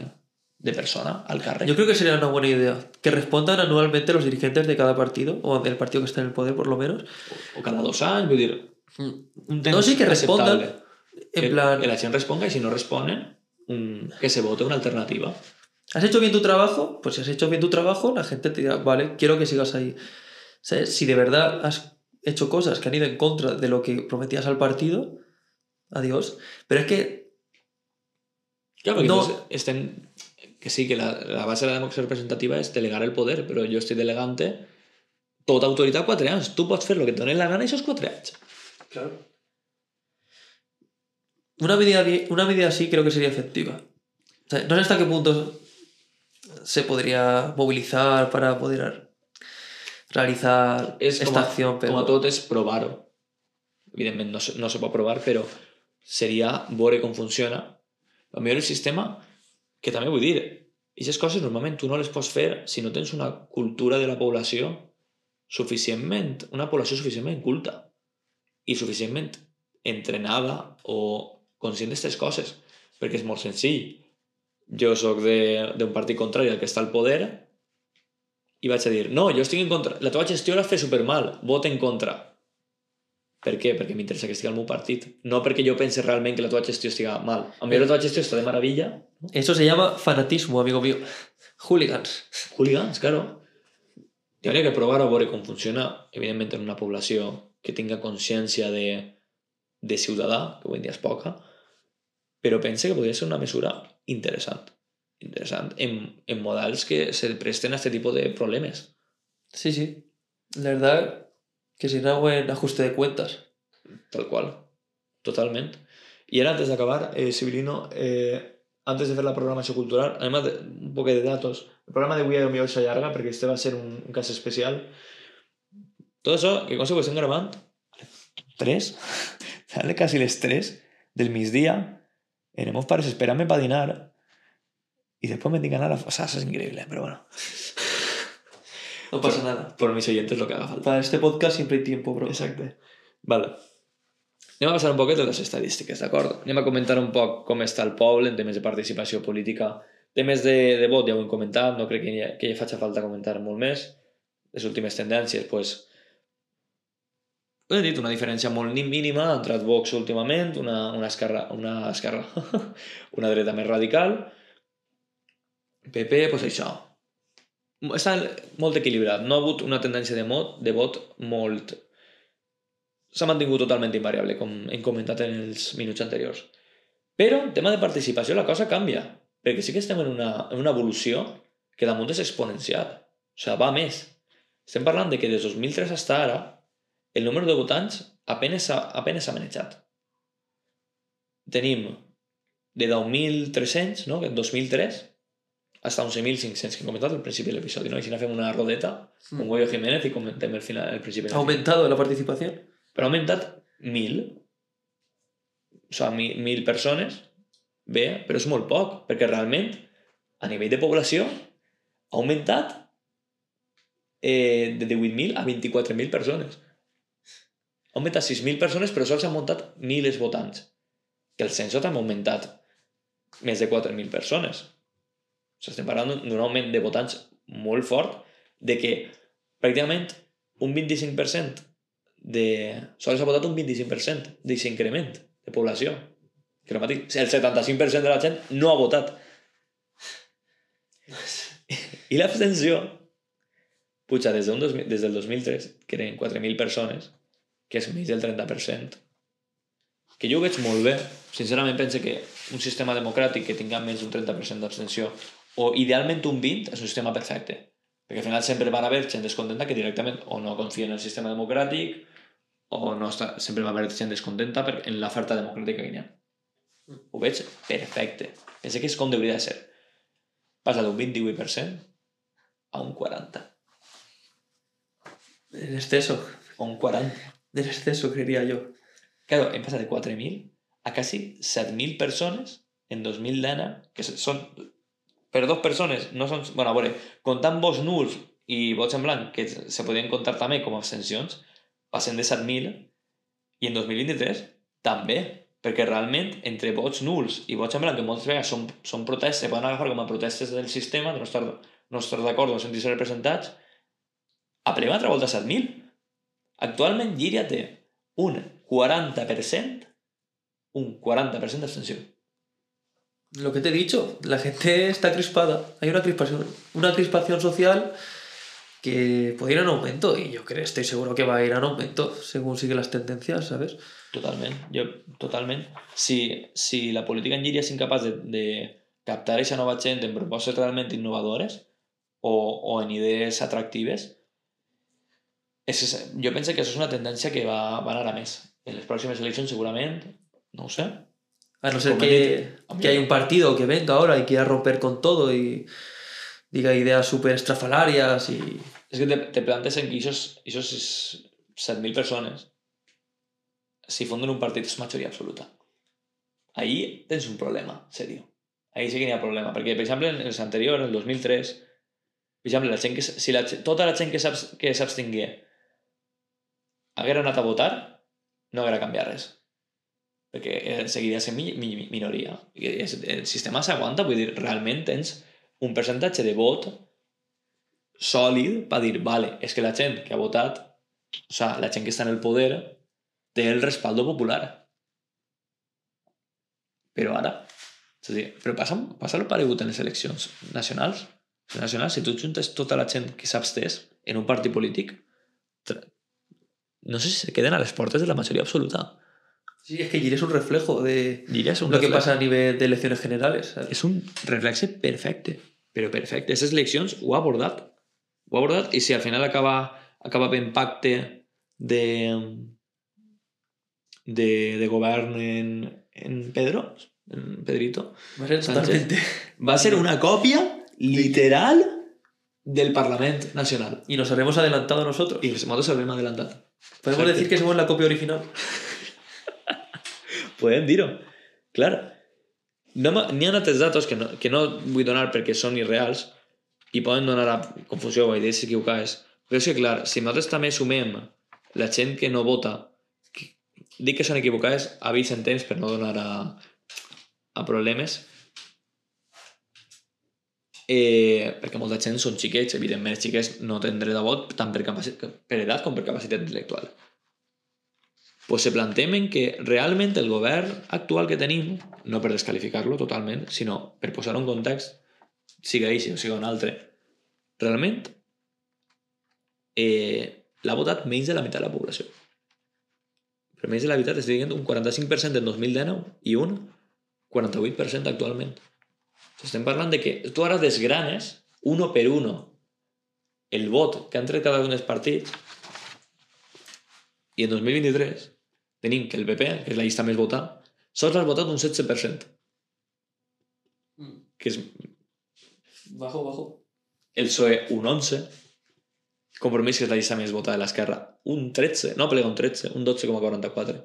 de persona al càrrec. Yo creo que sería una buena idea. Que respondan anualmente los dirigentes de cada partido, o del partido que está en el poder por lo menos. O cada dos anys, vull dir, un temps No, sí que respondan. En que, plan, que la gent responga y si no responen, un, que se vote una alternativa. ¿has hecho bien tu trabajo? Pues si has hecho bien tu trabajo, la gente te dirá, vale, quiero que sigas ahí. ¿Sabes? Si de verdad has hecho cosas que han ido en contra de lo que prometías al partido, adiós. Pero es que Claro, porque No. estén, que sí, que la, la base de la democracia representativa és delegar el poder, però jo estic delegant tota autoritat 4 anys. Tu pots fer el que et doni la gana i esos 4 anys. Claro. Una medida, di- una medida así creo que sería efectiva. O sea, no sé hasta qué punto se podría movilizar para poder realizar És esta com a, acción, pero com a tot és provar-ho. Evidentment no, se- no se pot provar, però seria veure com funciona. El millor el sistema, que també vull dir, aquestes coses normalment tu no les pots fer si no tens una cultura de la població suficientment, una població suficientment culta i suficientment entrenada o conscient d'aquestes coses. Perquè és molt senzill. Jo sóc de- d'un partit contrari al que està al poder i vaig a dir, no, jo estic en contra, la teva gestió la fet supermal, vota en contra. Per què? Perquè m'interessa que estigui al meu partit. No perquè jo pense realment que la teva gestió estiga mal. A mi la teva gestió està de meravella. eso se llama fanatismo, amigo mío. Hooligans. Hooligans, claro. I hauria que provar a veure com funciona, evidentment, en una població que tinga consciència de, de ciutadà, que avui en dia és poca, però pense que podria ser una mesura interessant. Interessant en, en models que se presten a este tipus de problemes. Sí, sí. La verdad que sería un buen ajuste de cuentas. Tal qual. Totalment. I ara, antes d'acabar, eh, Sibilino, eh, antes de fer la programació cultural, anem a de, un poc de datos. El programa d'avui a millor s'allarga perquè este va ser un, un cas especial. Tot això, que cosa que estem gravant, 3, sale quasi les 3 del migdia, en meus pares esperant-me per dinar i després me tinc que anar a... O sea, eso es increíble, pero bueno. No pasa nada. Por mis oyentes lo que haga falta. Para este podcast siempre hay tiempo, bro. Exacte. Vale. Anem a passar un poquet de les estadístiques, d'acord? Anem a comentar un poc com està el poble en temes de participació política. Temes de, de vot ja ho hem comentat, no crec que ha, que hi faci falta comentar molt més. Les últimes tendències, pues, he dit, una diferència molt ni- mínima ha entrat Vox últimament, una, una esquerra, una esquerra, una dreta més radical, PP, pues això. Està molt equilibrat, no ha hagut una tendència de, mot, de vot molt... S'ha mantingut totalment invariable, com hem comentat en els minuts anteriors. Però, en tema de participació, la cosa canvia, perquè sí que estem en una, en una evolució que damunt és exponencial. O sigui, va més. Estem parlant de que des 2003 fins ara el número de votants apenes s'ha apenes s'ha manejat. Tenim de 10.300, no? en 2003, hasta 11.500 que hem comentat al principi de l'episodi, no? I si no fem una rodeta Mm. con Goyo Jiménez i comentem el final, el principi. ¿Ha aumentado la participación? Però ha augmentat 1.000. O sigui, 1.000 persones, bé, però és molt poc, perquè realment, a nivell de població, ha augmentat eh, de 18.000 a 24.000 persones. Ha augmentat 6.000 persones, però sols han muntat 1.000 votants. Que el censo també ha augmentat més de 4.000 persones. Estem parlant d'un augment de votants molt fort, de que pràcticament un 25% de... Sols ha votat un 25% d'aquest increment de població. Que mateix, el 75% de la gent no ha votat. I l'abstenció puja des, d'un 2000, des del 2003, que eren 4.000 persones, que és més del 30%, que jo ho veig molt bé. Sincerament penso que un sistema democràtic que tinga més d'un 30% d'abstenció o idealment un 20 és un sistema perfecte. Perquè al final sempre van haver gent descontenta que directament o no confia en el sistema democràtic o no està, sempre va haver gent descontenta per, en l'oferta democràtica que hi ha. Ho veig perfecte. Penso que és com hauria de ser. Passa d'un 28% a un 40%. En exceso. O un 40%. En exceso, creería yo. Claro, hem passat de 4.000 a quasi 7.000 persones en 2010, que són per dos persones no són... Bueno, a veure, comptant vots nuls i vots en blanc, que se podien comptar també com a abstencions, passen de 7.000 i en 2023 també, perquè realment entre vots nuls i vots en blanc, que moltes vegades són, són protestes, poden agafar com a protestes del sistema, de no estar, no estar d'acord, no sentir-se representats, apel·lem altra volta a 7.000. Actualment Llíria té un 40%, un 40% d'abstenció. Lo que te he dicho, la gente está crispada. Hay una crispación, una crispación social que puede ir en aumento y yo creo, estoy seguro que va a ir en aumento según siguen las tendencias, ¿sabes? Totalment, jo, totalment. Si, si la política en Llíria és incapaç de, captar aquesta nova gent en propostes realment innovadores o, o en idees atractives, és, penso que això és una tendència que va, va anar a més. En les pròximes eleccions segurament, no sé, A no ser que, que hay un partido que venga ahora y quiera romper con todo y diga ideas súper estrafalarias y... És que te, te plantes en que esos, esos 7.000 persones, si fonden un partit és majoria absoluta. Ahí tens un problema, serio. Ahí sí que n'hi ha problema, perquè, per exemple, en els anteriors, en el 2003, per exemple, la gent que, si la, tota la gent que s'abstingué haguera anat a votar, no haguera canviat res perquè eh, seguiria sent mi, mi, minoria. El sistema s'aguanta, vull dir, realment tens un percentatge de vot sòlid per dir, vale, és que la gent que ha votat, o sea, la gent que està en el poder, té el respaldo popular. Però ara, és a dir, però passa, passa el paregut en les eleccions nacionals. Nacionals, si tu juntes tota la gent que s'abstès en un partit polític, no sé si se queden a les portes de la majoria absoluta. Sí, es que Giri es un reflejo de es un lo reflejo. que pasa a nivel de elecciones generales. ¿sabes? És un reflexe perfecte, però perfecte. Aquestes eleccions ho ha abordat. Ho ha abordat i si al final acaba, acaba fent pacte de, de, de govern en, en Pedro, en Pedrito, Va a ser totalmente. va ser una còpia literal del Parlament Nacional. Y nos habremos adelantado nosotros. I nosaltres haurem adelantat. Podemos decir que somos la copia original. Podem dir-ho. Clar. N'hi ha altres datos que no, que no vull donar perquè són irreals i poden donar a confusió o idees equivocades. Però és que, clar, si nosaltres també sumem la gent que no vota, que, dic que són equivocades, avís en temps per no donar a, a problemes, eh, perquè molta gent són xiquets, evidentment els xiquets no tenen dret a vot tant per, per edat com per capacitat intel·lectual pues se plantem en que realment el govern actual que tenim, no per descalificar-lo totalment, sinó per posar un context, siga ell o siga un altre, realment eh, l'ha votat menys de la meitat de la població. Per menys de la meitat estic dient un 45% en 2019 i un 48% actualment. Estem parlant de que tu ara desgranes uno per uno el vot que han tret cada un dels partits i en 2023 tenim que el PP, que és la llista més votada, sols l'ha votat un 16%, que és Bajo, bajo. el PSOE un 11%, Compromís, que és la llista més votada de l'esquerra, un 13%, no plega un 13%, un 12,44%.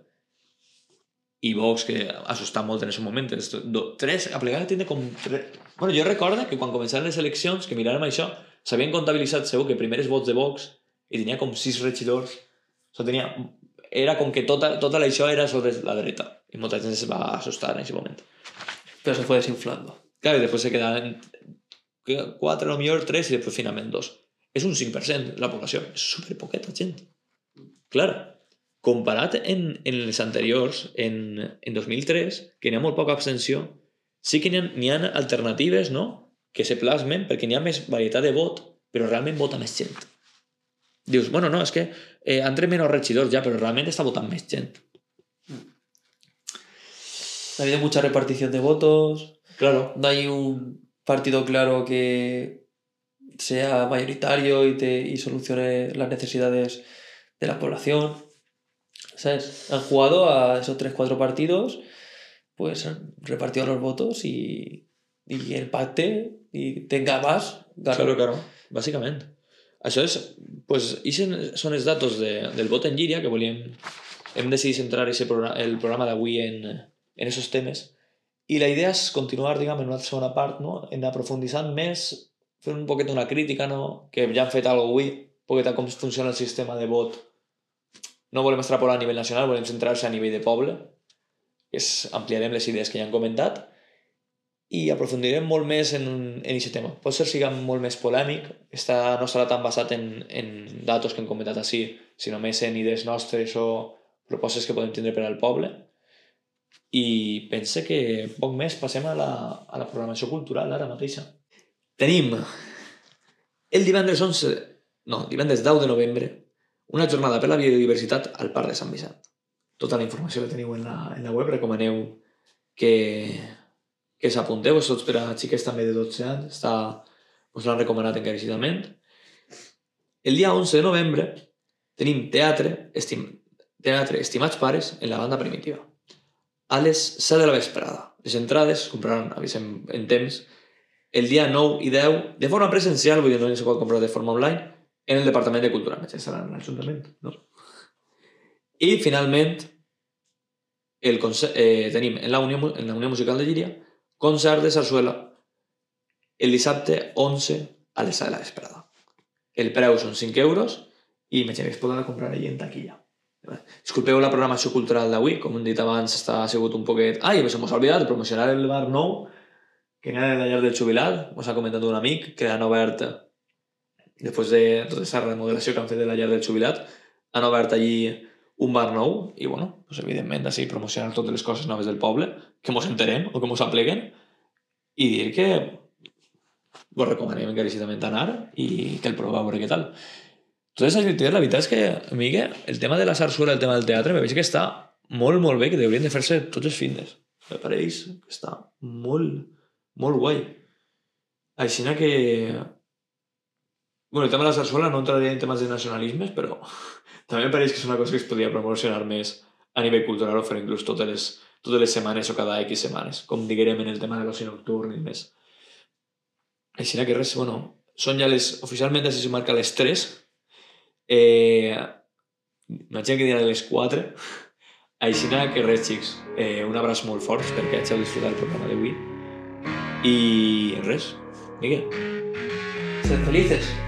I Vox, que assustat molt en aquest moment, do- tres, a plegar tindre com... Tre... Bueno, jo recordo que quan començaven les eleccions, que miràrem això, s'havien comptabilitzat segur que primers vots de Vox i tenia com sis regidors. O sigui, tenia... Era com que tota, tota això era sobre la dreta. Molta gent se va assustar en aquest moment. Pero se fue desinflando. Claro, y después se quedan que cuatro, a lo mejor tres, y después finalmente dos. És un 5% de la població. És super poqueta gent. Clar, comparat en, en els anteriors, en, en 2003, que n'hi ha molt poca abstenció, sí que n'hi ha, ha alternatives, no?, que se plasmen perquè n'hi ha més varietat de vot, però realment vota més gent. Dius, bueno, no, és que eh, han tret menys regidors ja, però realment està votant més gent. Ha habido mucha repartición de votos. Claro. No hay un partido claro que sea mayoritario y, te, y solucione las necesidades de la población. ¿Sabes? Han jugado a esos 3-4 partidos, pues han repartido los votos y, y el pacte y tenga más. Claro, claro, bàsicament. Això és, pues, ixen són els datos de, del vot en Llíria, que volíem, hem decidit centrar ese programa, el programa d'avui en, en esos temes, I la idea és continuar, diguem, en una segona part, no? en aprofunditzant més, fer un poquet una crítica, no? que ja hem fet alguna avui, un poquet a com funciona el sistema de vot. No volem extrapolar a nivell nacional, volem centrar-se a nivell de poble. És, ampliarem les idees que ja han comentat i aprofundirem molt més en, en aquest tema. Pot ser siga molt més polèmic, està, no estarà tan basat en, en datos que hem comentat així, sinó més en idees nostres o propostes que podem tindre per al poble. I pense que poc més passem a la, a la programació cultural ara mateixa. Tenim el divendres 11, no, divendres 10 de novembre, una jornada per la biodiversitat al Parc de Sant Vicent. Tota la informació que teniu en la, en la web, recomaneu que, que s'apunteu, tots per a xiques també de 12 anys, està, us l'han recomanat encarecidament. El dia 11 de novembre tenim teatre, estim, teatre Estimats Pares en la banda primitiva. A les 7 de la vesprada. Les entrades compraran, avisem en temps, el dia 9 i 10 de forma presencial, vull dir, no se pot comprar de forma online, en el Departament de Cultura, en l'Ajuntament. No? I finalment el eh, tenim en la, Unió, en la Unió Musical de Llíria concert de sarsuela el dissabte 11 a 7 de la. El preu són 5 euros i que es podrà comprar allà en taquilla. Disculpeu la programació cultural d'avui, com hem dit abans, està sigut un poquet... Ah, i se mos ha oblidat de promocionar el bar nou que ha de la llar del jubilat, mos ha comentat un amic que han obert després de tota aquesta remodelació que han fet de la llar del jubilat, han obert allí un bar nou i, bueno, pues, evidentment, així promocionar totes les coses noves del poble, que mos enterem o que mos apleguen i dir que vos recomanem encarecidament anar i que el proveu a veure què tal. Totes aquestes activitats, la veritat és que a mi que el tema de la sarsuela, el tema del teatre, me veig que està molt, molt bé, que haurien de fer-se tots els fines. Me pareix que està molt, molt guai. Així que... Bueno, el tema de la sarsuela no entraria en temes de nacionalismes, però també em pareix que és una cosa que es podria promocionar més a nivell cultural o fer inclús totes les, totes les setmanes o cada X setmanes, com diguem en el tema de l'oci nocturn i més. Així que res, bueno, són ja les... Oficialment així se marca les 3. Eh, Imagina que dirà les 4. Així que res, xics. Eh, un abraç molt fort, espero que hàgiu disfrutat el programa d'avui. I res, Miguel. Sed felices.